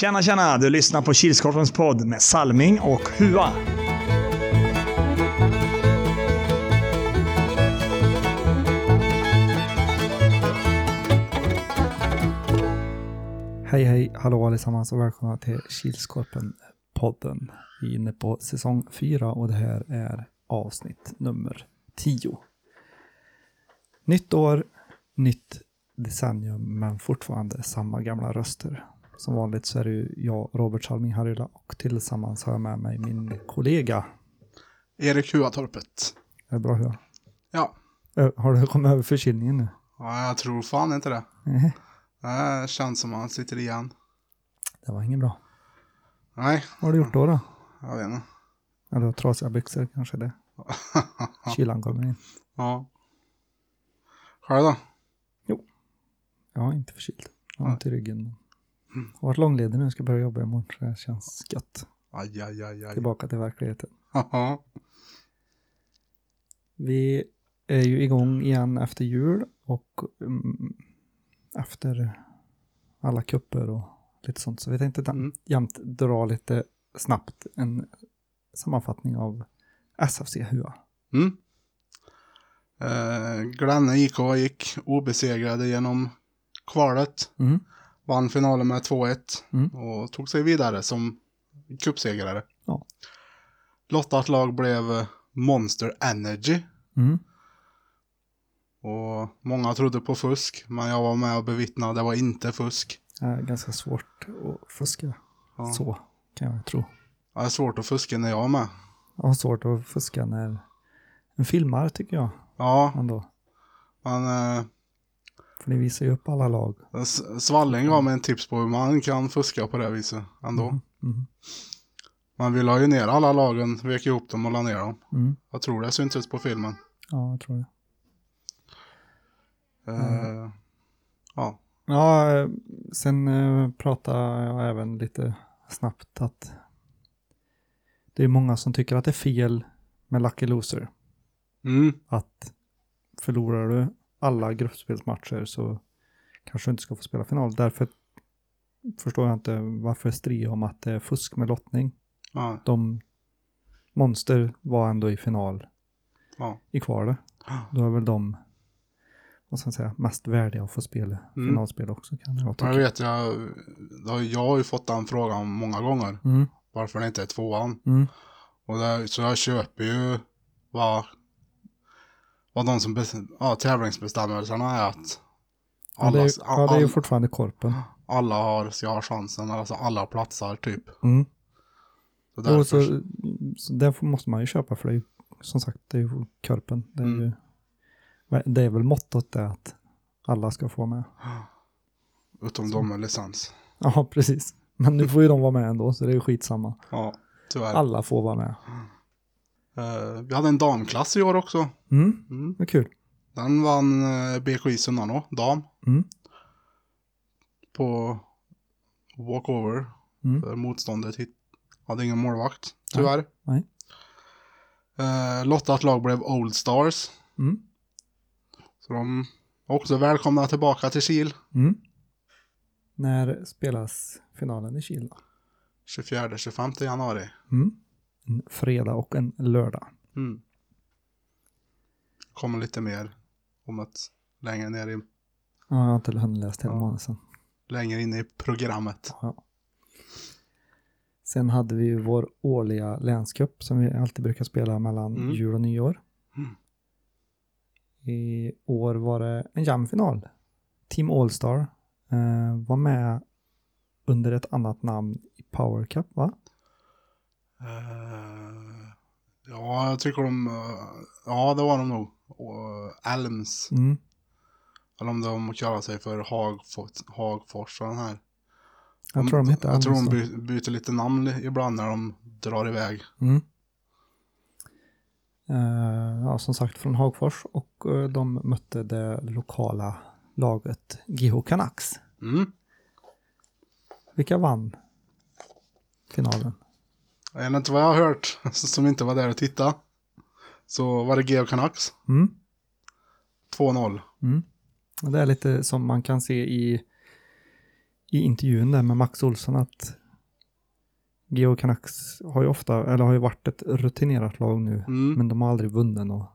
Tjena, tjena! Du lyssnar på Kilskorpens podd med Salming och Hua. Hej hej, hallå allesammans och välkomna till Kilskorpen-podden. Vi är inne på säsong 4 och det här är avsnitt nummer 10. Nytt år, nytt decennium, men fortfarande samma gamla röster. Som vanligt så är det ju jag, Robert Salming Harila, och tillsammans har jag med mig min kollega. Erik Huatorpet. Är det bra Hua? Ja. Har du kommit över förkylningen nu? ja, jag tror fan inte det. Nej, Det känns som han sitter igen. det var inget bra. Nej, Vad har du gjort då? då? jag vet inte. Eller trasiga byxor kanske det. Kylan kommer in. ja. Själv då? Jag har inte förkyld. Jag har ont i ryggen. Jag har varit långledig nu, ska börja jobba imorgon. Så det känns gött. Aj, aj, aj, aj. Tillbaka till verkligheten. Haha. Vi är ju igång igen efter jul och mm, efter alla kupper och lite sånt. Så vi tänkte mm. Jämt dra lite snabbt en sammanfattning av SFC Hua. Mm. Eh, Glenne IK gick obesegrade genom kvalet. Mm. Vann finalen med 2-1 Mm. och tog sig vidare som cupsegrare. Ja. Lottat lag blev eh, Monster Energy. Mm. Och många trodde på fusk, men jag var med och bevittnade det var inte fusk. Det är ganska svårt att fuska. Ja. Så kan jag tro. Det är svårt att fuska när jag är med. Jag har svårt att fuska när en filmar tycker jag Ja, ändå. men eh, För ni visar ju upp alla lag. Svalling gav mig en tips på hur man kan fuska på det viset ändå. Mm. Mm. Man vill ha ju ner alla lagen, vek ihop dem och la ner dem. Mm. Jag tror det syntes på filmen. Ja, jag tror det. Eh, ja, Ja, sen eh, pratar jag även lite snabbt att det är många som tycker att det är fel med Lucky Loser. mm, Att förlorar du alla gruppspelsmatcher så kanske du inte ska få spela final. Därför förstår jag inte varför strida om att det är fusk med lottning. ja, De Monster var ändå i final ja. i kvalet. Då är väl de vad ska man säga, mest värdiga att få spela Mm. finalspel också kan jag Jag tycka. vet, jag, det har- jag har ju fått den frågan många gånger. Mm, Varför det inte är tvåan. mm, Och det, så jag köper ju vad, vad de som ja, tävlingsbestämmelserna är att ja, alla, det är, ja, det är ju fortfarande korpen. alla har, ska ha chansen, alltså alla platsar typ. Mm. Så därför, så, så det måste man ju köpa för det är ju, som sagt, det är ju korpen. Det är, Mm. ju, det är väl mottot det att alla ska få med. utom de med licens. Ja, precis. Men nu får ju de vara med ändå, så det är ju skitsamma. Ja, tyvärr. Alla får vara med. Eh, vi hade en damklass i år också. Mm, Mm. vad kul. Den vann uh, BKI Sunnanå, dam, Mm, på walkover. mm, För motståndet hit, hade ingen målvakt, tyvärr. nej. Eh, lottat lag blev Old Stars. mm, Så de är också välkomna tillbaka till Kil. mm. När spelas finalen i Kil? då? 24-25 januari. Mm. En fredag och en lördag. Mm. Kommer lite mer om ett längre ner i, Ja, jag har inte hunnit läsa hela Ja. manusen. längre in i programmet. Ja. Sen hade vi ju vår årliga länscup som vi alltid brukar spela mellan Mm. jul och nyår. Mm. I år var det en jämn final. Team Allstar eh, var med under ett annat namn i Power Cup, va? Eh, ja, jag tycker de... eh, ja, det var de nog. Och Elms. Mm. Eller om de kallar sig för Hagfors, Hagfors den här. Jag tror de hette Jag tror de byter lite namn ibland när de drar iväg. Mm. Eh, ja, som sagt från Hagfors och eh, de mötte det lokala laget GH Canucks. Mm. Vilka vann finalen? Enligt vad jag har hört, som inte var där och tittade, så var det Geo Canucks. Mm. 2-0. Mm. Det är lite som man kan se i, i intervjun där med Max Olsson att Geo Canucks har ju ofta, eller har ju varit ett rutinerat lag nu, Mm. men de har aldrig vunnit något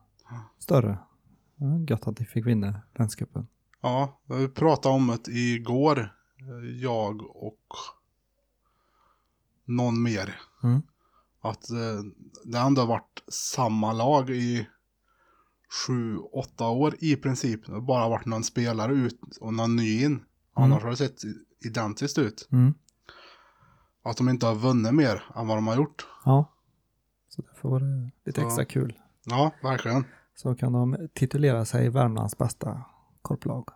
större. Gött att de fick vinna länscupen. Ja, vi pratade om det igår. eh, Jag och någon mer. Mm. Att eh, det ändå har varit samma lag i sju, åtta år i princip. Det har bara varit någon spelare ut och någon ny in. Annars har det sett identiskt ut. Mm. Att de inte har vunnit mer än vad de har gjort. Ja. Så därför var det lite Ja. extra kul. Ja, verkligen. Så kan de titulera sig Värmlands bästa korplag.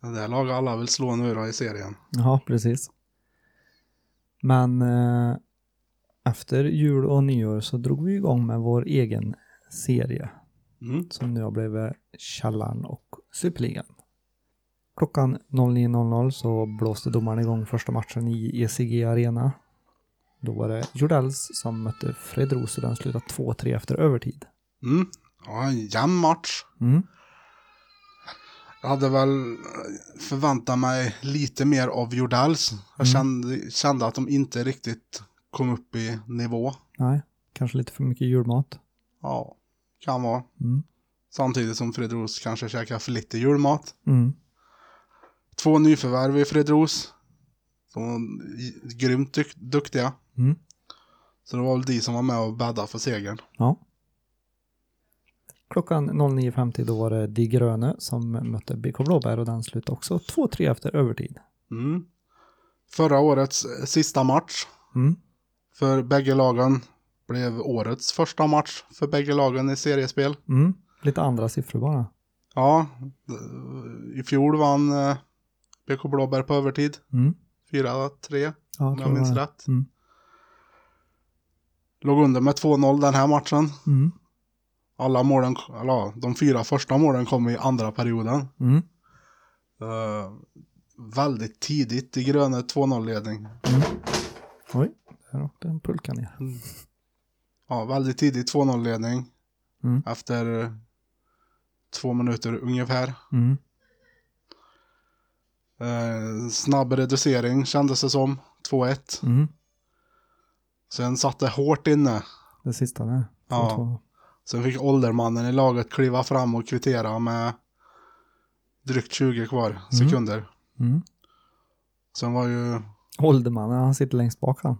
Det där laget alla vill slå nu då i serien. Ja, precis. Men eh, efter jul och nyår så drog vi igång med vår egen serie Mm. som nu har blivit Källaren och Superligan. Klockan 09.00 så blåste domaren igång första matchen i ECG Arena. Då var det Jordells som mötte Fredros och den slutade 2-3 efter övertid. Mm. Ja, en jämn match. Mm. Jag hade väl förväntat mig lite mer av Jordells. Jag Mm. kände, kände att de inte riktigt kom upp i nivå. Nej, kanske lite för mycket julmat. Ja, kan vara. Mm. Samtidigt som Fredros kanske käkar för lite julmat. Mm. Två nyförvärv i Fredros. Som var grymt dyk- duktiga. Mm. Så det var väl de som var med och bäddade för segern. Ja. Klockan 09.50 då var det De Gröne som mötte BK Blåbär och den slutade också 2-3 efter övertid. Mm. Förra årets sista match Mm. för bägge lagen blev årets första match för bägge lagen i seriespel. Mm. Lite andra siffror bara. Ja, i fjol vann eh, BK Blåbär på övertid. Mm. 4-3 Ja, om jag minns rätt. Mm. Låg under med 2-0 den här matchen. Mm. Alla målen, eller ja, de fyra första målen kom i andra perioden. Mm. Eh, väldigt tidigt i gröna 2-0-ledning. Oj, där åkte en pulka ner. Ja, väldigt tidigt 2-0-ledning. Mm. Efter två minuter ungefär. Mm. Eh, snabb reducering kändes det som. 2-1. Mm. Sen satt det hårt inne. Det sista där. Ja. Sen fick åldermannen i laget kliva fram och kvittera med drygt 20 kvar sekunder. Mm. Sen var ju, Åldermannen, han sitter längst bak han.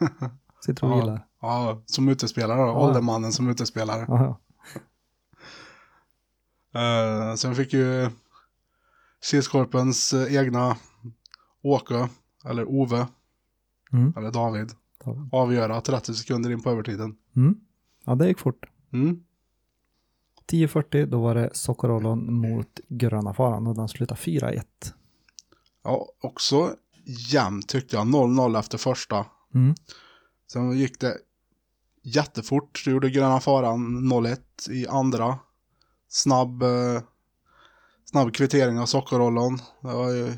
Sitter och Ja. vilar. ja, som utespelare då, Ja. åldermannen som utespelare. Ja, ja. Eh, sen fick ju Kilskorpens eh, egna Åke, eller Ove, Mm. eller David, Ta- avgöra 30 sekunder in på övertiden. Mm. Ja, det gick fort. Mm. 10.40 då var det Sockerollon mot Gröna Faran och den slutade 4-1. Ja, också jämnt tyckte jag. 0-0 efter första. Mm. Sen gick det jättefort. Så gjorde Gröna Faran 0-1 i andra. Snabb, eh, snabb kvittering av Sockerollon. Det var ju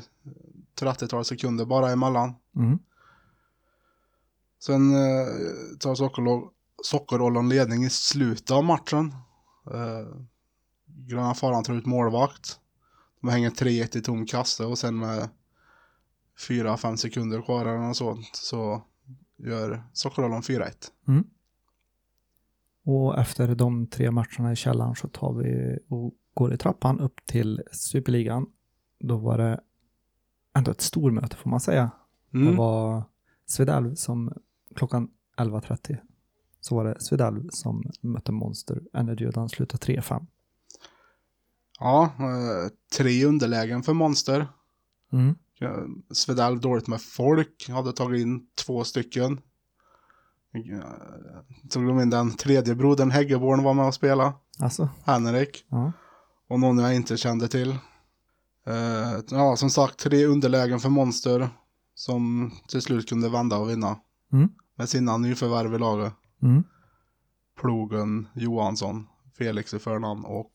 30-tal sekunder bara emellan. Mm. Sen eh, tar Sockerlo- Sockerollon ledning i slutet av matchen. Eh, Gröna Faran tar ut målvakt. De hänger 3-1 i tom kasse och sen med 4-5 sekunder kvar eller något sånt så gör Sockerollon 4-1. Mm. Och efter de tre matcherna i källaren så tar vi och går i trappan upp till Superligan. Då var det ändå ett stormöte får man säga. Det Mm. var Svedalv som klockan 11.30 så var det Svedalv som mötte Monster Energy och den slutade 3-5. Ja, eh, tre underlägen för Monster. Mm. Eh, Svedal dåligt med folk, hade tagit in två stycken. Eh, Tog de in den tredje brodern Häggeborn var med och spela, Alltså, Henrik. ja. Och någon jag inte kände till. Eh, ja, som sagt, tre underlägen för Monster. Som till slut kunde vända och vinna. Mm. Med sina nyförvärv i laget. Mm. Plogen Johansson, Felix i förnamn och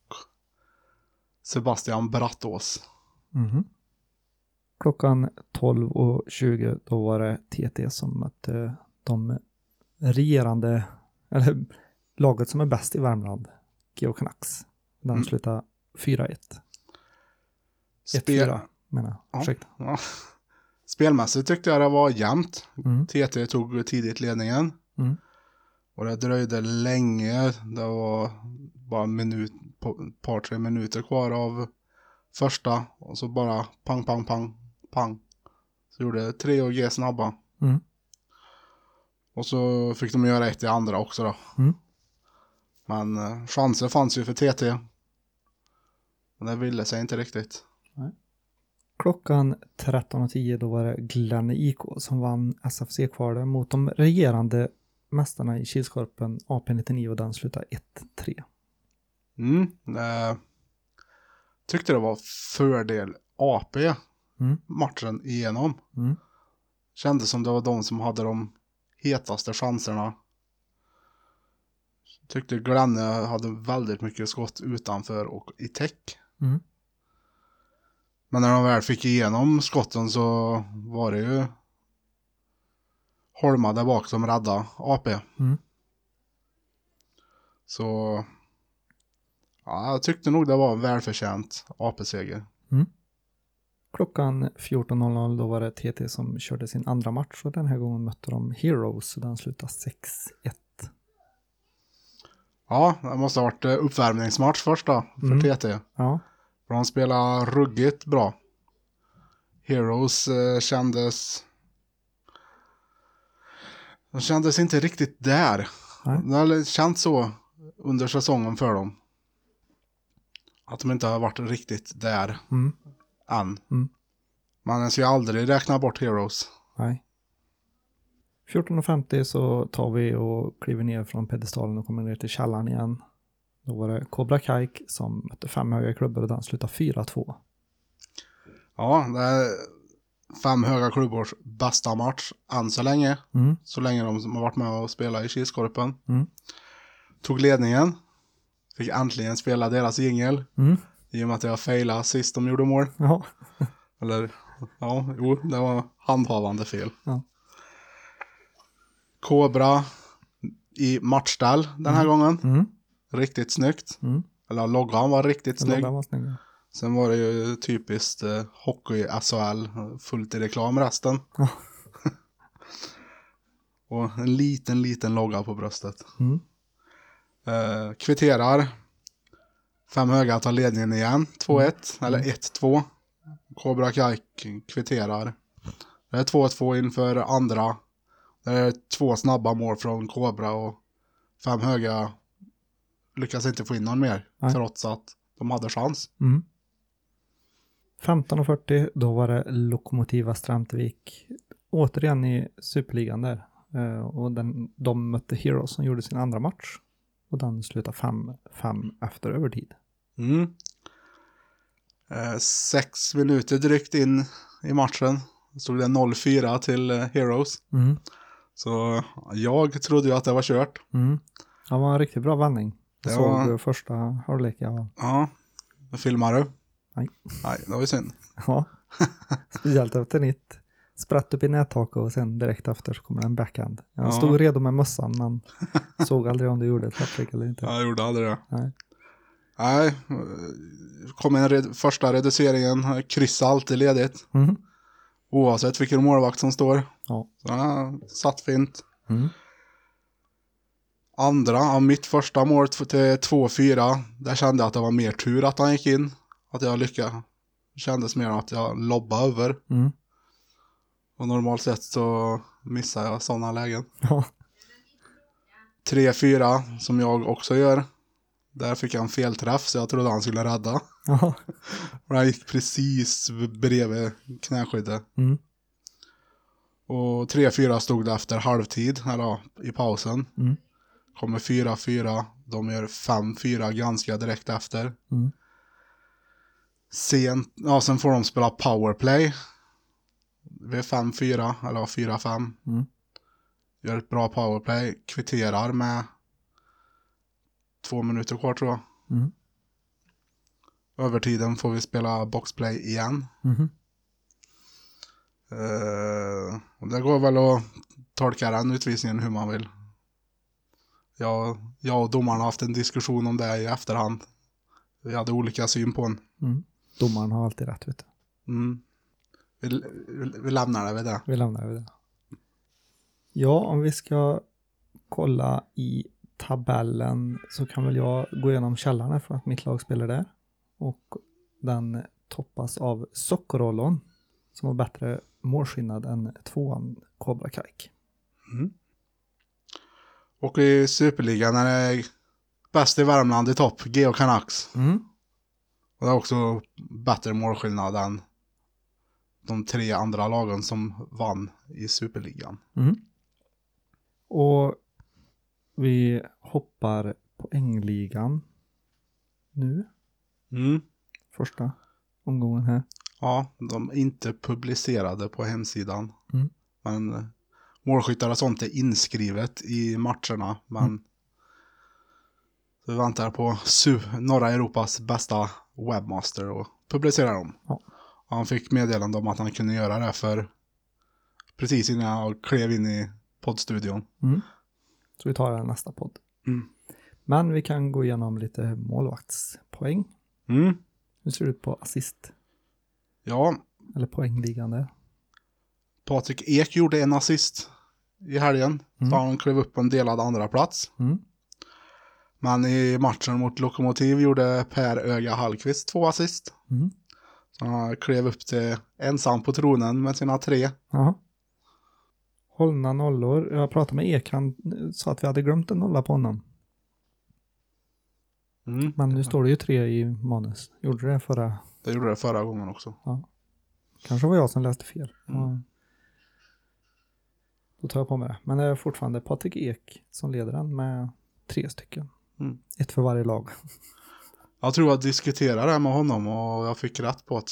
Sebastian Brattås. Mhm. Klockan 12.20 då var det TT som mötte de regerande, eller laget som är bäst i Värmland, Geo Canucks. Den Mm. slutade 4-1. 1-4 menar jag. Ja. Ursäkta. Ja. Spelmässigt tyckte jag det var jämnt. Mm. TT tog tidigt ledningen. Mm. Och det dröjde länge. Det var bara en minut, ett par, tre minuter kvar av första. Och så bara pang, pang, pang, pang. Så gjorde 3 och G snabba. Mm. Och så fick de göra ett i andra också då. Mm. Men eh, chanser fanns ju för TT. Men det ville sig inte riktigt. Klockan 13.10 då var det Glenn IK som vann SFC-kvalet mot de regerande mästarna i Kilskorpen AP99 och den slutade 1-3. Mm. Eh, tyckte det var fördel AP Mm. matchen igenom. Mm. Kändes som det var de som hade de hetaste chanserna. Tyckte Glenne hade väldigt mycket skott utanför och i täck. Mm. Men när de väl fick igenom skotten så var det ju Holma där bak som räddade AP. Mm. Så ja, jag tyckte nog det var en välförtjänt AP-seger. Klockan 14.00 då var det TT som körde sin andra match och den här gången mötte de Heroes och den slutade 6-1. Ja, det måste ha varit eh, uppvärmningsmatch först då för Mm. TT. Ja, För de spelar ruggigt bra. Heroes eh, kändes... De kändes inte riktigt där. Nej. Det har känts så under säsongen för dem. Att de inte har varit riktigt där mm. än. Mm. Man ska ju aldrig räkna bort Heroes. nej. 14.50 så tar vi och kliver ner från pedestalen och kommer ner till källaren igen. Då var det Cobra Kaik som mötte fem höga klubbor och den slutade 4-2. Ja, det fem höga klubbors bästa match än så länge. Mm. Så länge de har varit med och spelat i Kilskorpen. Mm. Tog ledningen. Fick äntligen spela deras jingel. Mm. I och med att jag failade sist de gjorde mål. Ja. Eller, ja, jo, det var handhavande fel. Ja. Kobra i matchställ den här gången. Mm. Riktigt snyggt. Mm. Eller loggan var riktigt snygg. var snygg. Sen var det ju typiskt eh, hockey-SHL, fullt i reklam resten. Ja. och en liten, liten logga på bröstet. Mm. Eh, kvitterar. Fem höga tar ledningen igen. 2-1, eller 1-2. Cobra Kaik kvitterar. Det är 2-2 inför andra. Det är två snabba mål från Cobra och fem höga lyckas inte få in någon mer. Nej. Trots att de hade chans. Mm. 15.40 då var det Lokomotiva Strandvik återigen i Superligan där. Eh, och den, de mötte Heroes som gjorde sin andra match. Och den slutade 5-5 efter övertid. Mm. Eh, sex minuter drygt in i matchen stod det 0-4 till eh, Heroes. Mm. Så jag trodde ju att det var kört. Mm. Det var en riktigt bra vändning. Jag Det såg var- första halvleken. Ja, vad filmar du? Nej. Nej, det var ju synd. Ja, speciellt efter nitt. Spratt upp i nättaket och sen direkt efter så kommer en backhand. Jag Ja. stod redo med mössan men såg aldrig om du gjorde ett hattrick eller inte. Jag gjorde aldrig det. Nej. Nej, kom en red- första reduceringen, kryssa alltid ledigt. Mhm. Oavsett vilken målvakt som står. Ja. Så ja, satt fint. Mm. Andra, mitt första mål till 2-4, där kände jag att det var mer tur att han gick in. Att jag lyckades. Det kändes mer att jag lobbade över. Mm. Och normalt sett så missar jag sådana lägen. Ja. 3-4 som jag också gör. Där fick jag en felträff så jag trodde han skulle rädda. Ja. Och han gick precis bredvid knäskyddet. Mm. Och 3-4 stod det efter halvtid, eller i pausen. Mm. Kommer 4-4, de gör 5-4 ganska direkt efter. Mm. Sent, ja sen får de spela powerplay. Vid 5-4, eller ja, 4-5. Mm. Gör ett bra powerplay, kvitterar med två minuter kvar tror jag. Mm. Övertiden får vi spela boxplay igen. Mhm. Eh, och det går väl att tolka den utvisningen hur man vill. Jag, jag och domaren har haft en diskussion om det i efterhand. Vi hade olika syn på den. Mm. Domaren har alltid rätt, vet du. Mm. Vi, vi, vi lämnar det vid det. Vi lämnar det. Ja, om vi ska kolla i tabellen så kan väl jag gå igenom källan för att mitt lag spelar där. Och den toppas av Soccorollon som har bättre målskillnad än tvåan Cobra Kajk. Och i Superligan är det bäst i Värmland i topp, Geo Canucks. Mm. Och det är också bättre målskillnad än de tre andra lagen som vann i Superligan. Mm. Och vi hoppar poängligan nu, Mm. första omgången här. Ja, de är inte publicerade på hemsidan. Mm. Men eh, målskyttar och sånt är inskrivet i matcherna. Men Mm. vi väntar på norra Europas bästa webbmaster och publicera dem. Ja. Och Han fick meddelande om att han kunde göra det för precis innan jag klev in i poddstudion. Mm. Så vi tar den nästa podd. Mm. Men vi kan gå igenom lite målvaktspoäng. Mm. Hur ser det ut på assist? Ja, Eller poängligan där? Patrik Ek gjorde en assist i helgen. Mm. Så han klev upp på en delad andra plats. Mm. Men i matchen mot Lokomotiv gjorde Per Öga Hallqvist två assist. Mm. Så han klev upp till ensam på tronen med sina tre. Jaha. Hållna nollor. Jag pratade med Ek, han sa att vi hade glömt en nolla på honom. Mm. Men nu står det ju tre i manus. Gjorde det förra? Det gjorde det förra gången också. Kanske var jag som läste fel. Mm. Ja. Då tar jag på mig det. Men det är fortfarande Patrik Ek som leder den med tre stycken. Mm. Ett för varje lag. Jag tror jag diskuterade det med honom och jag fick rätt på.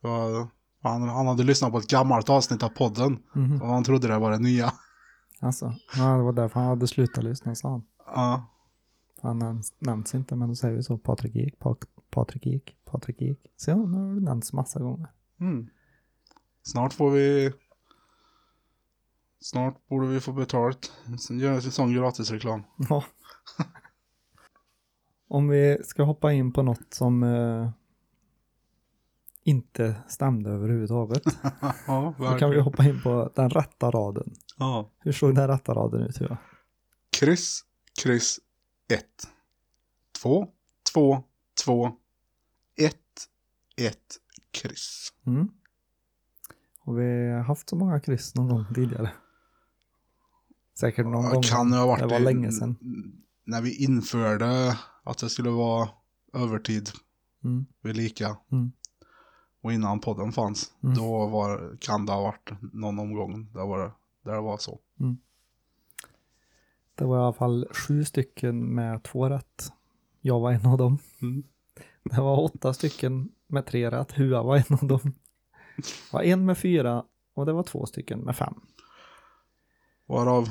För han, han hade lyssnat på ett gammalt avsnitt av podden Mhm. och han trodde det var det nya. Alltså, ja, det var därför han hade slutat lyssna, sa han. Ja, Han nämns, nämns inte, men då säger vi så. Patrik Ek, Pat, Patrik Ek, Patrik Ek. Så ja, nu har det nämnts massa gånger. mm. Snart får vi... Snart borde vi få betalt. Sen gör en sån gratisreklam. Ja. Om vi ska hoppa in på något som eh, inte stämde överhuvudtaget. ja, Då kan vi verkligen. hoppa in på den rätta raden. Ja. Hur såg den rätta raden ut? Hur? Kryss, kryss, 1. 2, 2, 2, 1, 1, kryss. Mm. Och vi har haft så många kryss någon gång tidigare. Säkert någon gång. Kan det ha varit Det var länge sedan. När vi införde att det skulle vara övertid Mm. vid lika. Mm. Och innan podden fanns. Mm. Då var, kan det ha varit någon omgång där, var det, där det var så. Det var i alla fall sju stycken med två rätt. Jag var en av dem. Mm. Det var åtta stycken med tre rätt. Hua var en av dem. Det var en med fyra och det var två stycken med fem. Varav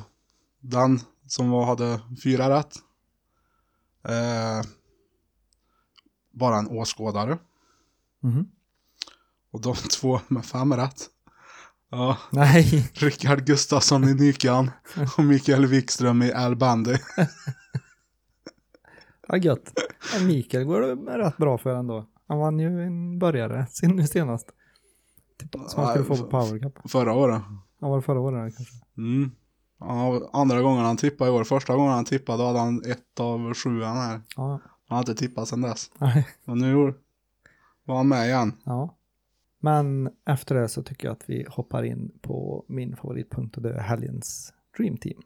den som var, hade fyra rätt. Eh, bara en åskådare. Mhm. Och de två med fem rätt. Ja, Nej, Rickard Gustafsson i Nykan och Mikael Wikström i Al Bandy. vad gött. Mikael går det rätt bra för ändå. Han vann ju en börjare sin nu senast. Typ, som han skulle få på Power Cup. Förra året. Han var det förra året kanske. Mm. Ja, andra gången han tippade i år. Första gången han tippade då hade han ett av sjuan här. Ja, Han har inte tippat sedan dess. nej. Men nu var han med igen. Ja. Men efter det så tycker jag att vi hoppar in på min favoritpunkt och det är helgens Dream Team.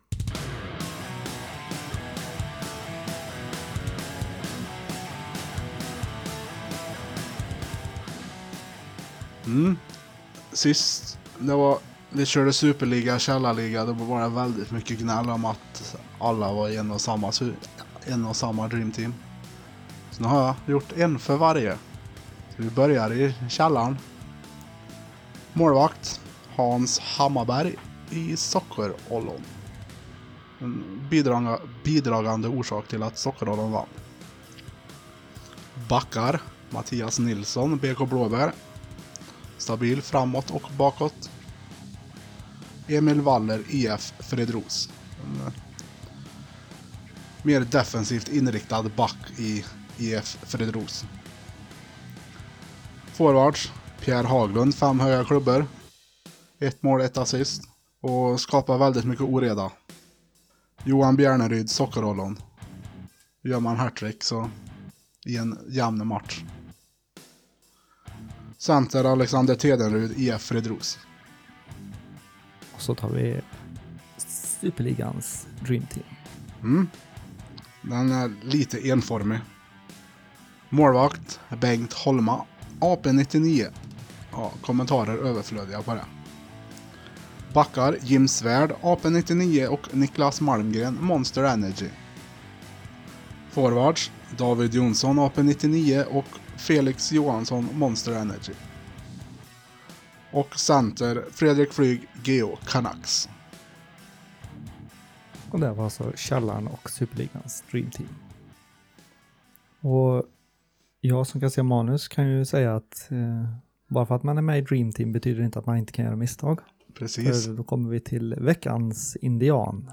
Mm. Sist det var, vi körde superliga, källarliga, då var det väldigt mycket gnäll om att alla var i en och samma, en och samma dreamteam. Så nu har jag gjort en för varje. Så vi börjar i källaren. Målvakt Hans Hammarberg i Sockerollon. En bidragande orsak till att Sockerollon vann. Backar Mattias Nilsson, BK Blåbär. Stabil framåt och bakåt. Emil Waller, IF Fredros. En, mer defensivt inriktad back i IF Fredros. Forwards. Pierre Haglund, fem höga klubbor. Ett mål, ett assist. Och skapar väldigt mycket oreda. Johan Bjärneryd, sockerollon. Gör man hattrick så i en jämn match. Center Alexander Tedenrud, IF Fredros. Och så tar vi Superligans Dream Team. Mm. Den är lite enformig. Målvakt Bengt Holma, AP99. Ja, kommentarer överflödiga på det. Backar Jim Svärd, AP99 och Niklas Malmgren, Monster Energy. Forwards David Jonsson, AP99 och Felix Johansson, Monster Energy. Och center Fredrik Flyg, Geo Canucks. Och det var alltså Källaren och Superligans Dream Team. Och jag som kan se manus kan ju säga att eh, bara för att man är med i Dream Team betyder det inte att man inte kan göra misstag. Precis. För då kommer vi till veckans indian.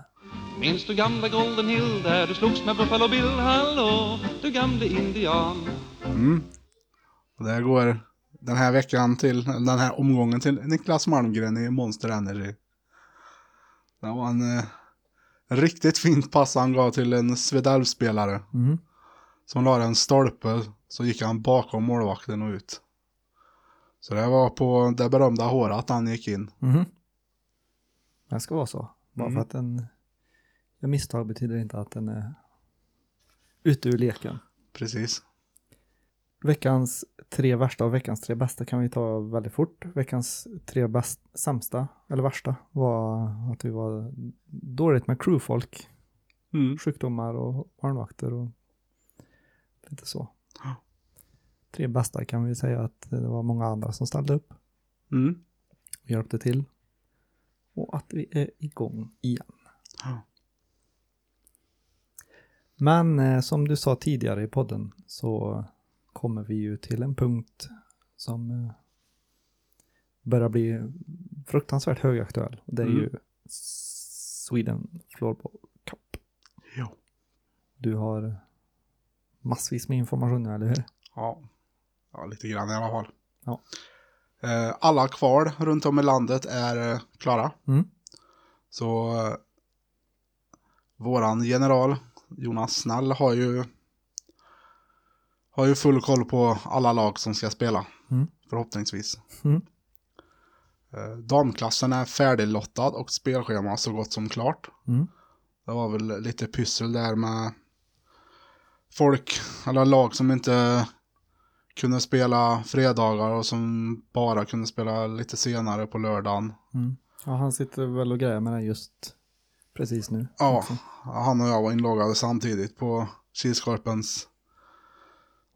Minns du gamla Golden Hill där du slogs med Buffalo Bill? Hallå, du gamle indian. Mm. Och där går den här veckan till, den här omgången till Niklas Malmgren i Monster Energy. Det var en eh, riktigt fint pass han gav till en Svedalv-spelare. Mm. Som la en stolpe, så gick han bakom målvakten och ut. Så det var på det berömda håret han gick in. Mhm. Det ska vara så. Bara Mm. för att en gör misstag betyder inte att den är ute ur leken. Precis. Veckans tre värsta och veckans tre bästa kan vi ta väldigt fort. Veckans tre bäst, sämsta, eller värsta, var att vi var dåligt med crewfolk. Mm. Sjukdomar och barnvakter och lite så. Tre bästa kan vi säga att det var många andra som ställde upp Mm. och hjälpte till. Och att vi är igång igen. Men eh, som du sa tidigare i podden så kommer vi ju till en punkt som eh, börjar bli fruktansvärt högaktuell. Det är Mm. ju Sweden Floorball Cup. Jo. Du har massvis med information nu, eller hur? Ja. ja, lite grann i alla fall. Ja. Eh, Alla kval runt om i landet är eh, klara. Mm. Så våran general Jonas Snäll har ju har ju full koll på alla lag som ska spela. Mm. Förhoppningsvis. Mm. Eh, Damklassen är färdiglottad och spelschema så gott som klart. Mm. Det var väl lite pyssel där med folk, eller lag som inte kunde spela fredagar och som bara kunde spela lite senare på lördagen. Mm. Ja, han sitter väl och grejer med det just precis nu. Ja, också. han och jag var inloggade samtidigt på Kilskorpens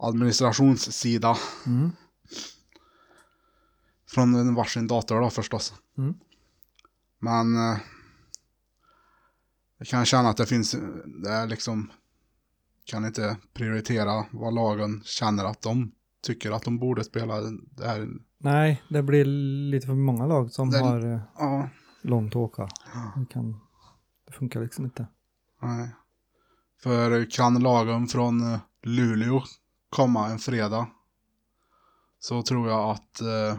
administrationssida. Mm. Från en varsin dator då förstås. Mm. Men eh, jag kan känna att det finns, det är liksom, kan inte prioritera vad lagen känner att de tycker att de borde spela. Det här, Nej, det blir lite för många lag som Den- har eh, ja, långt att åka. Det, kan, det funkar liksom inte. nej. För kan lagen från eh, Luleå komma en fredag så tror jag att eh,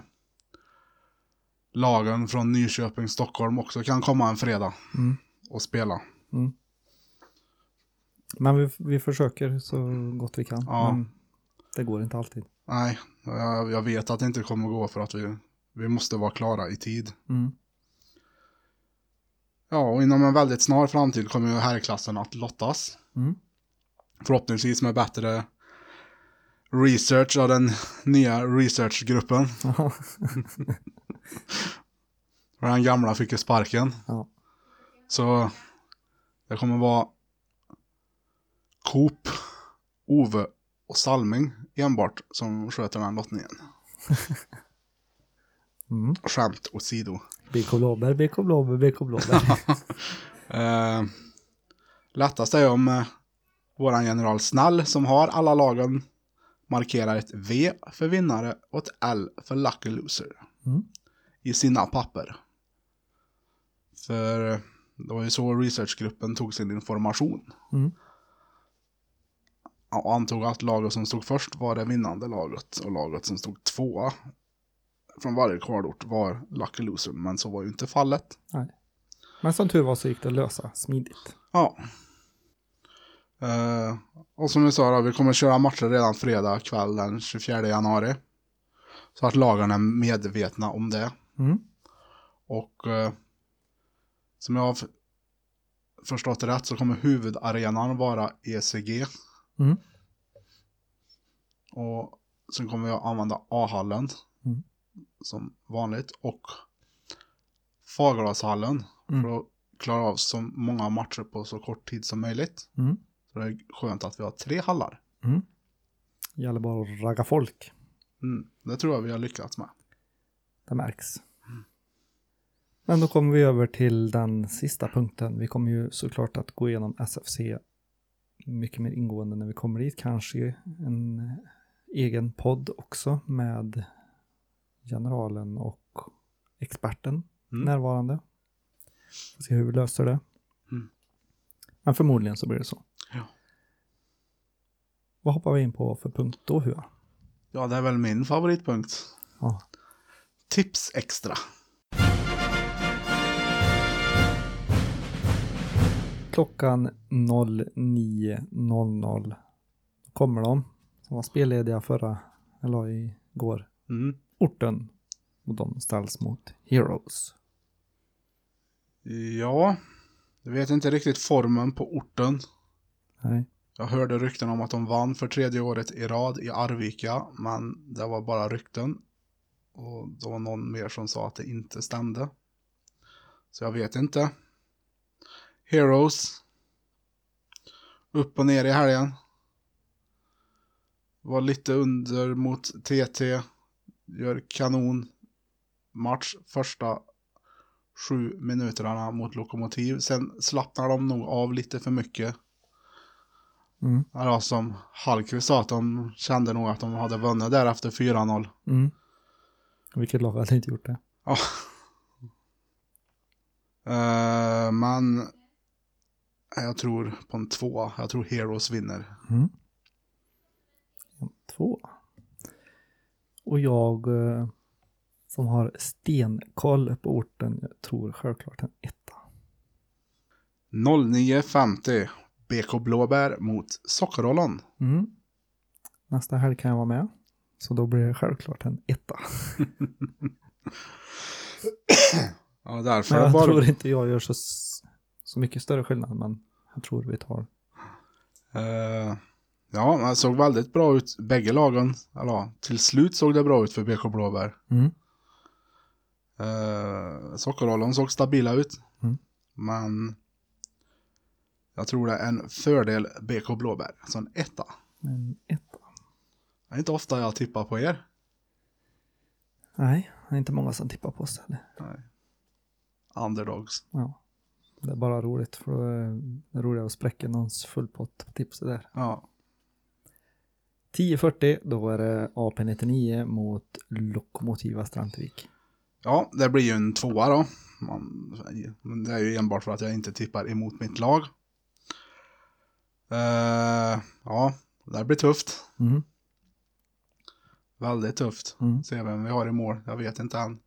lagen från Nyköping, Stockholm också kan komma en fredag Mm. och spela. Mm. Men vi, vi försöker så gott vi kan. Ja. Men det går inte alltid. Nej, jag, jag vet att det inte kommer gå för att vi, vi måste vara klara i tid. Mm. Ja, och inom en väldigt snar framtid kommer ju herrklassen att lottas. Mm. Förhoppningsvis med bättre research av den nya researchgruppen. För den gamla fick ju sparken. Ja. Så det kommer vara Coop, Ove och Salming enbart som sköter den lottningen. Mm. Skämt åsido. BK Blåbär, BK Blåbär, BK. Eh, lättast är om eh, våran general Snäll som har alla lagen markerar ett V för vinnare och ett L för lucky loser. Mm. I sina papper. För det var ju så researchgruppen tog sin information. Mm. ja, antog att laget som stod först var det vinnande laget och laget som stod tvåa från varje kvalort var Lucky Loser, men så var ju inte fallet. Men som tur var så gick det att lösa smidigt. Ja. Eh, och som vi sa då, vi kommer köra matcher redan fredag kväll den 24 januari. Så att lagarna är medvetna om det. Mm. Och eh, som jag har förstått det rätt så kommer huvudarenan vara ECG. Mm. Och sen kommer jag använda A-hallen. Mm. Som vanligt. Och Fagerashallen. Mm. För att klara av så många matcher på så kort tid som möjligt. Mm. Så det är skönt att vi har tre hallar. Mm. Gäller bara att ragga folk. Mm. Det tror jag vi har lyckats med. Det märks. Men då kommer vi över till den sista punkten. Vi kommer ju såklart att gå igenom SFC mycket mer ingående när vi kommer dit. Kanske en egen podd också med generalen och experten Mm. närvarande. Får se hur vi löser det. Mm. Men förmodligen så blir det så. Vad hoppar vi in på för punkt då, Hua? Ja, det är väl min favoritpunkt. Ja. Tips extra. Klockan 09.00 kommer de som var spellediga förra, eller igår, Mm. orten. Och de ställs mot Heroes. Ja, jag vet inte riktigt formen på orten. Nej. Jag hörde rykten om att de vann för tredje året i rad i Arvika, men det var bara rykten. Och det var någon mer som sa att det inte stämde. Så jag vet inte. Heroes. Upp och ner i helgen. Var lite under mot TT. Gör kanon match första sju minuterna mot Lokomotiv. Sen slappnar de nog av lite för mycket. Mm. Ja, som Hallqvist sa att de kände nog att de hade vunnit där efter 4-0. Mm. Vilket lag hade inte gjort det? Ja. Eh, men jag tror på en tvåa. Jag tror Heroes vinner. Mm. En Två. Och jag eh, som har stenkoll på orten, jag tror självklart en etta. 09.50 BK Blåbär mot Sockerollon. Mm. Nästa helg kan jag vara med. Så då blir det självklart en etta. Ja, därför Men jag bara... tror inte jag gör så, så mycket större skillnad, men jag tror vi tar. Eh, ja, det såg väldigt bra ut, bägge lagen. Ja, till slut såg det bra ut för BK Blåbär. Mm. Uh, Sockerollon såg stabila ut. Mm. Men jag tror det är en fördel BK Blåbär. Så en etta. En etta. Det är inte ofta jag tippar på er. Nej, det är inte många som tippar på oss heller. Underdogs. Ja. Det är bara roligt, för då är det roligare att spräcka någons fullpott på tipset där. Ja. 10.40, då är det AP99 mot Lokomotiva Strandvik. ja, det blir ju en tvåa då. Man, men det är ju enbart för att jag inte tippar emot mitt lag. Eh, ja, det blir tufft. Mm. Väldigt tufft. Mm. Se vem vi har i mål. Jag vet inte än.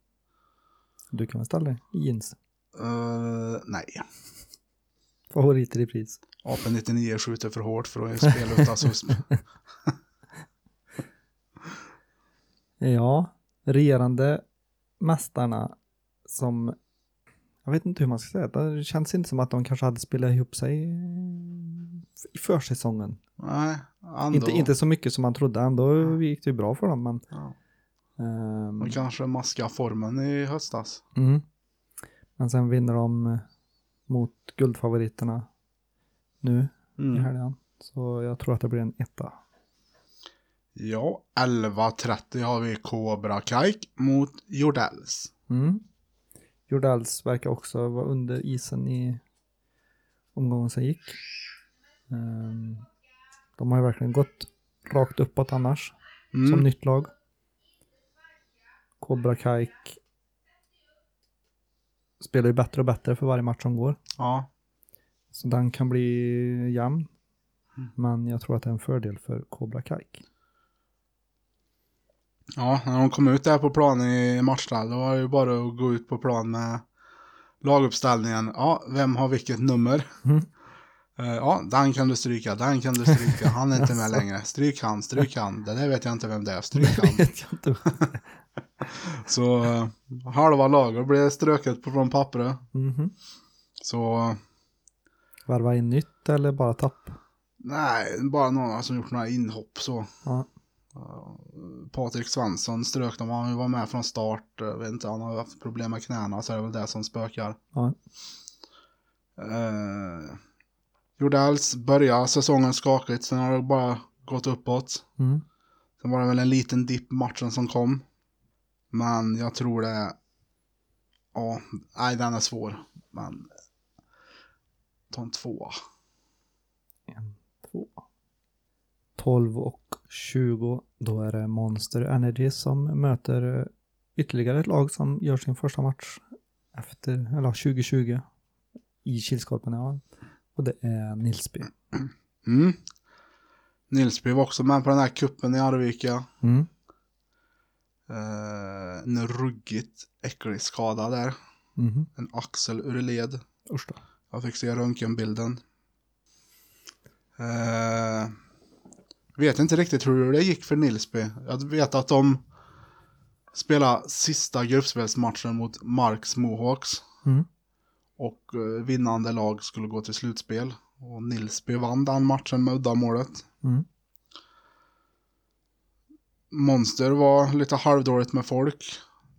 Du kan väl ställa dig i jeans. Eh, nej. Favoriter i pris. AP99 skjuter för hårt för att spela utan susp. Ja, regerande mästarna som, jag vet inte hur man ska säga det, känns inte som att de kanske hade spelat ihop sig i försäsongen. Nej, ändå. Inte, inte så mycket som man trodde, ändå gick det ju bra för dem. Men, Ja. ehm, De kanske maskar formen i höstas. mm. men sen vinner de eh, mot guldfavoriterna nu i Mm. helgen. Så jag tror att det blir en etta. Ja, 11.30 har vi Cobra Kajk mot Jordells. Mm. Jordells verkar också vara under isen i omgången som gick. Ehm, de har ju verkligen gått rakt uppåt annars, som Mm. nytt lag. Cobra Kajk spelar ju bättre och bättre för varje match som går. Ja. Så den kan bli jämn. Men jag tror att det är en fördel för Cobra Kajk. Ja, när de kom ut där på plan i matchdag, då var det ju bara att gå ut på plan med laguppställningen. Ja, vem har vilket nummer? Mm. Eh, ja, den kan du stryka, den kan du stryka. Han är inte med längre. Stryk han, stryk han. Det där vet jag inte vem det är. Stryk han. Så uh, halva laget blev ströket på- från pappret. Mhm. Så Varva in nytt eller bara tapp? nej, bara några som gjort några inhopp så. Ja. Patrik Svensson strök dem, han var med från start. Jag vet inte, han har haft problem med knäna så är det väl det som spökar. Ja. Eh, Jordells började säsongen skakigt, sen har det bara gått uppåt. Mm. Sen var det väl en liten dipp matchen som kom. Men jag tror det... Ja, nej den är svår. Men... Ta en tvåa. En, två. 12 och 20. Då är det Monster Energy som möter eh, ytterligare ett lag som gör sin första match efter, eller 2020 i Kilskorpen. Ja. Och det är Nilsby. Mm. Nilsby var också med på den här kuppen i Arvika. Mm. Eh, en ruggigt äcklig skada där. Mhm. En axel ur led. Usch då. Jag fick se röntgenbilden. Eh, vet inte riktigt hur det gick för Nilsby. Jag vet att de spelade sista gruppspelsmatchen mot Marks Mohawks. Mm. Och eh, vinnande lag skulle gå till slutspel. Och Nilsby vann den matchen med uddamålet. Mm. Monster var lite halvdåligt med folk.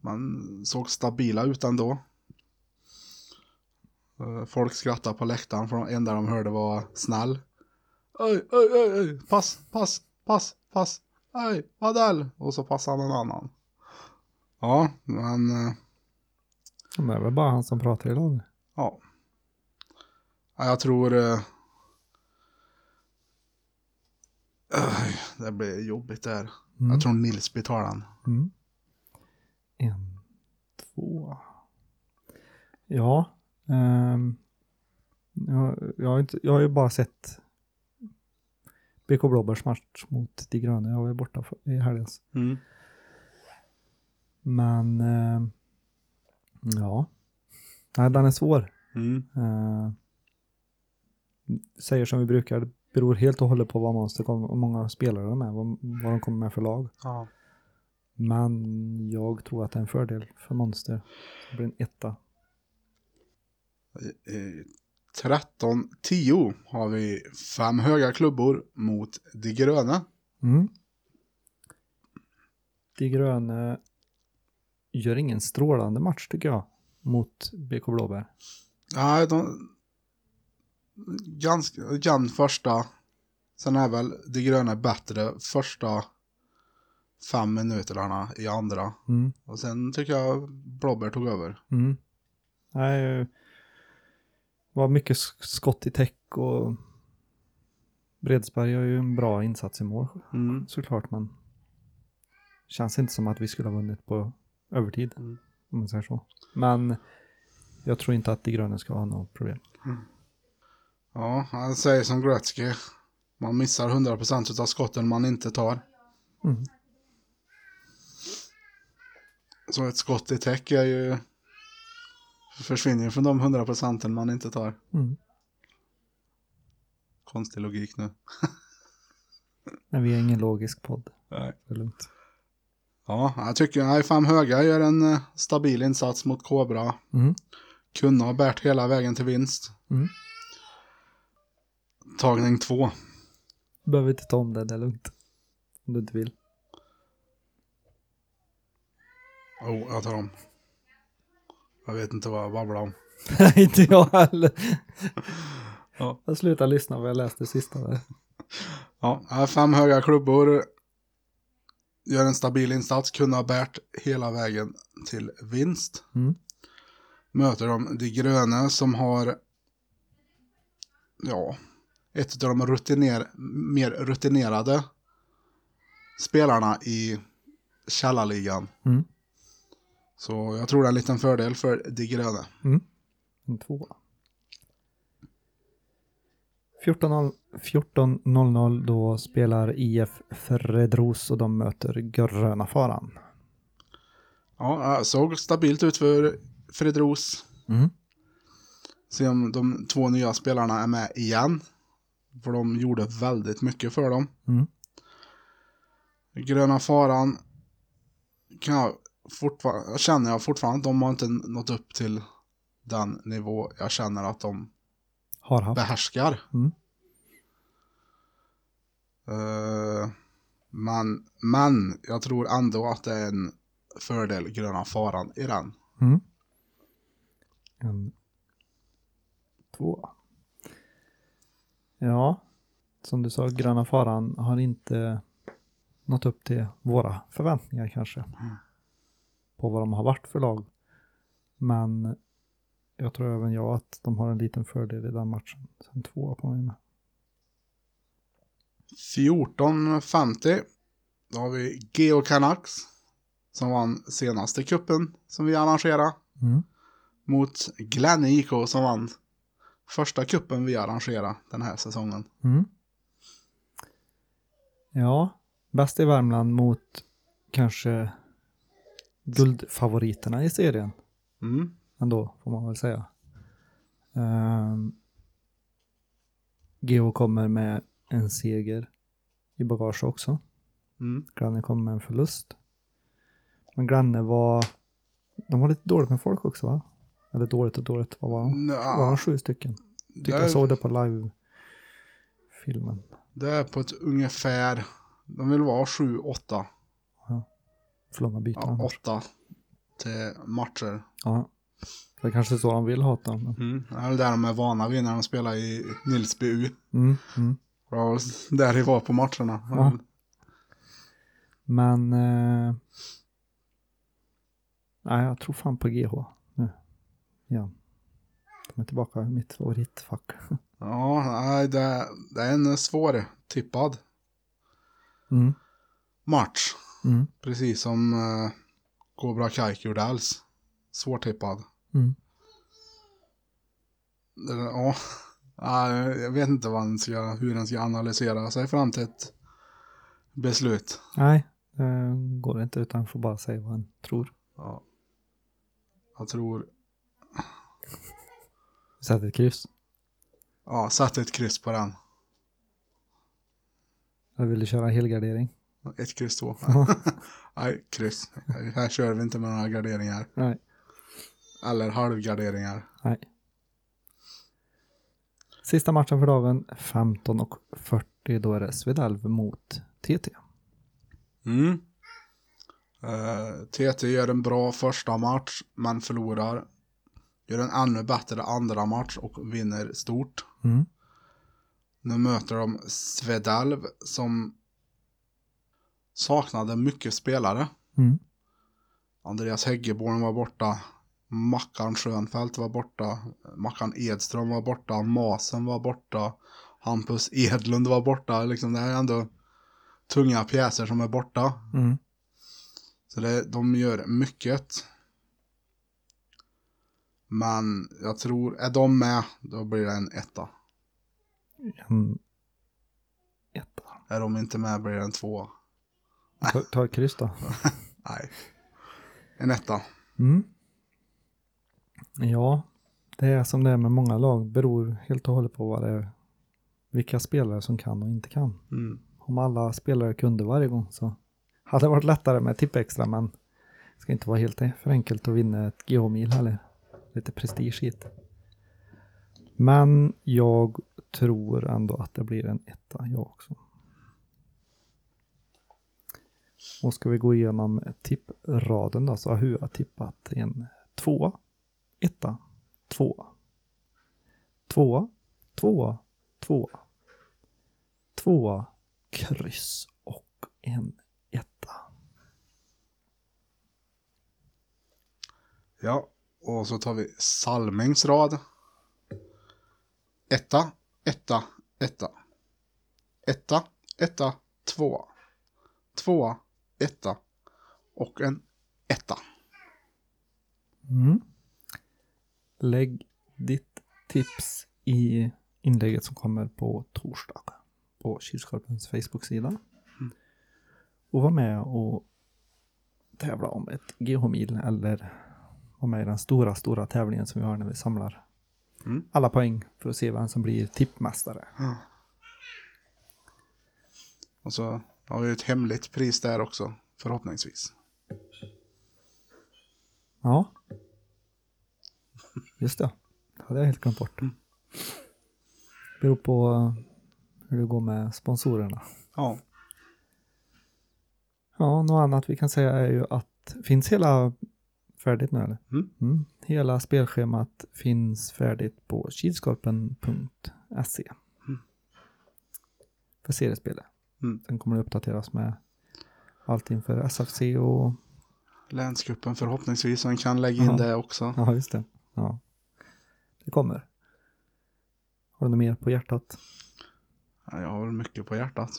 Man såg stabila ut ändå. Eh, Folk skrattade på läktaren för det enda de hörde var snäll. Oj, oj, oj, oj, pass, pass, pass, pass. Oj, Vadell. Och så passade han en annan. Ja, men eh, Det är väl bara han som pratar idag. ja. Ja, Jag tror... eh, det blir jobbigt där. Mm. Jag tror Nilsby tar den. Mm. En, två. Ja. ehm, jag, jag, har inte, jag har ju bara sett BK Blåbärs match mot De gröna. Jag var ju borta för, i helgens. Men ehm, ja. Nej, den är svår. Mm. Uh, säger som vi brukar, det beror helt och hållet på vad Monster kommer, hur många spelare de är, vad, vad de kommer med för lag. Ja. Men jag tror att det är en fördel för Monster. Det blir en etta. 13-10 har vi fem höga klubbor mot de gröna. Mm. De gröna gör ingen strålande match tycker jag mot BK Blåbär. Nej, de... Ganska jämn första. Sen är väl de gröna bättre första fem minuterna i andra. Mm. Och sen tycker jag Blåbär tog över. Mm. Nej, var mycket sk- skott i täck och Bredsberg gör ju en bra insats i mål Mm. såklart men känns inte som att vi skulle ha vunnit på övertid Mm. om man säger så. Men jag tror inte att de gröna ska ha något problem. Ja, han säger som Gretzky. Man missar 100% av skotten man inte tar. Mm. Så ett skott i täck är ju... Försvinner från de 100% man inte tar. Mm. Konstig logik nu. Men vi är ingen logisk podd. Nej. Det är lugnt. Ja, jag tycker nej, fem höga gör en eh, stabil insats mot Kobra. Mm. Kunde ha bärt hela vägen till vinst. Mm. Tagning två. Behöver inte ta om det, det är lugnt. Om du inte vill. Oh, jag tar om. Jag vet inte vad jag babblar om. Inte jag heller. Ja. Jag slutar lyssna vad jag läste sista där. Ja, fem höga klubbor. Gör en stabil insats. Kunde ha bärt hela vägen till vinst. Mm. Möter de de gröna som har ja, ett av de rutiner, mer rutinerade spelarna i källarligan. Mm. Så jag tror det är en liten fördel för de gröna. Mm. En tvåa. 14.00 14.00 då spelar IF Fredros och de möter Gröna Faran. Ja, såg stabilt ut för Fredros. Mm. Se om de två nya spelarna är med igen. För de gjorde väldigt mycket för dem. Mm. Gröna Faran kan jag fortfarande, känner jag fortfarande att de har inte nått upp till den nivå jag känner att de Har haft. behärskar. Mm. Eh, men, men jag tror ändå att det är en fördel Gröna Faran i den. Mm. En, två. Ja, som du sa, Gröna Faran har inte nått upp till våra förväntningar kanske. På vad de har varit för lag. Men jag tror även jag att de har en liten fördel i den matchen. Sen två på mig med. 14.50. Då har vi Geo Canucks. Som vann senaste kuppen som vi arrangerade. Mm. Mot Glenn IK som vann första kuppen vi arrangerade den här säsongen. Mm. Ja, bäst i Värmland mot kanske guldfavoriterna i serien. Mm. ändå, får man väl säga. Um, Geo kommer med en seger i bagage också. Mm. Granne kommer med en förlust. Men Granne var, de var lite dåligt med folk också va? Eller dåligt och dåligt, vad var de? Var de sju stycken? Tyckte jag såg det på live-filmen. det är på ett ungefär, de vill vara 7-8. För långa byten. Ja. 8 till matcher. Ja. Det är kanske är så de vill ha det. Men... Mm. Det är väl där de är vana vid när de spelar i Nilsby U. Mm, mm. Det var där det var på matcherna. Ja. Men... Eh... Nej, jag tror fan på GH nu. Ja. De är tillbaka i mitt favoritfack. Ja, nej, det, det är en svår tippad Mm. match. Mm. Precis som uh, Cobra Kaikurdells. Svårtippad. Mm. Ja, jag vet inte vad den ska, hur den ska analysera sig fram till ett beslut. Nej, det går inte utan får bara säga vad han tror. Ja. Jag tror, Sätt ett kryss. ja, sätt ett kryss på den. Eller vill du köra helgardering? Ett kryss två. Nej, kryss. Här kör vi inte med några garderingar. Nej. Eller halvgarderingar. Nej. Sista matchen för dagen 15.40 då är det Svedalv mot TT. Mm. Eh, TT gör en bra första match, men förlorar. Gör en ännu bättre andra match och vinner stort. Mm. Nu möter de Svedalv som saknade mycket spelare. Mm. Andreas Häggeborn var borta. Mackan Schönfeldt var borta. Mackan Edström var borta. Masen var borta. Hampus Edlund var borta. Liksom, det är ändå tunga pjäser som är borta. Mm. Så det, de gör mycket. Men jag tror, är de med, då blir det en etta. En etta. Är de inte med blir det en tvåa. Ta, ta ett kryss då. Nej. En etta. Mm. Ja, det är som det är med många lag. Beror helt och hållet på vad det är, vilka spelare som kan och inte kan. Mm. Om alla spelare kunde varje gång så hade det varit lättare med tipp extra men det ska inte vara helt för enkelt att vinna ett GH-mil heller. Lite prestige hit. Men jag tror ändå att det blir en etta jag också. Och ska vi gå igenom tippraden då så har Hua tippat en tvåa, etta, tvåa, tvåa, tvåa, tvåa, tvåa, kryss och en etta. Ja, och så tar vi Salmings rad. Etta, etta, etta. Etta, etta, tvåa. Tvåa, etta. Och en etta. Mm. Lägg ditt tips i inlägget som kommer på torsdag på Kilskorpens Facebook-sida. Och var med och tävla om ett GH-mil eller vara med i den stora, stora tävlingen som vi har när vi samlar Mm. alla poäng för att se vem som blir tippmästare. Och så har vi ett hemligt pris där också, förhoppningsvis. Ja. Just det. Det hade jag helt glömt bort. Beror på eh, hur det går med sponsorerna. Ja, Ja, något annat vi kan säga är ju att finns hela färdigt nu eller? Mm. Hela spelschemat finns färdigt på kilskorpen.se. Mm. För seriespelet. Mm. Sen kommer det uppdateras med allt inför SFC och länsgruppen förhoppningsvis, så kan lägga in Ja. det också. ja, just det. Ja. Det kommer. Har du något mer på hjärtat? Ja, Jag har väl mycket på hjärtat.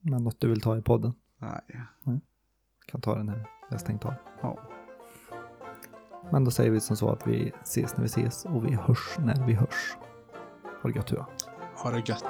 Men något du vill ta i podden? Nej. Kan ta den har stängt av. Ja. Men då säger vi som så att vi ses när vi ses och vi hörs när vi hörs. Ha det gött. Ha det gött.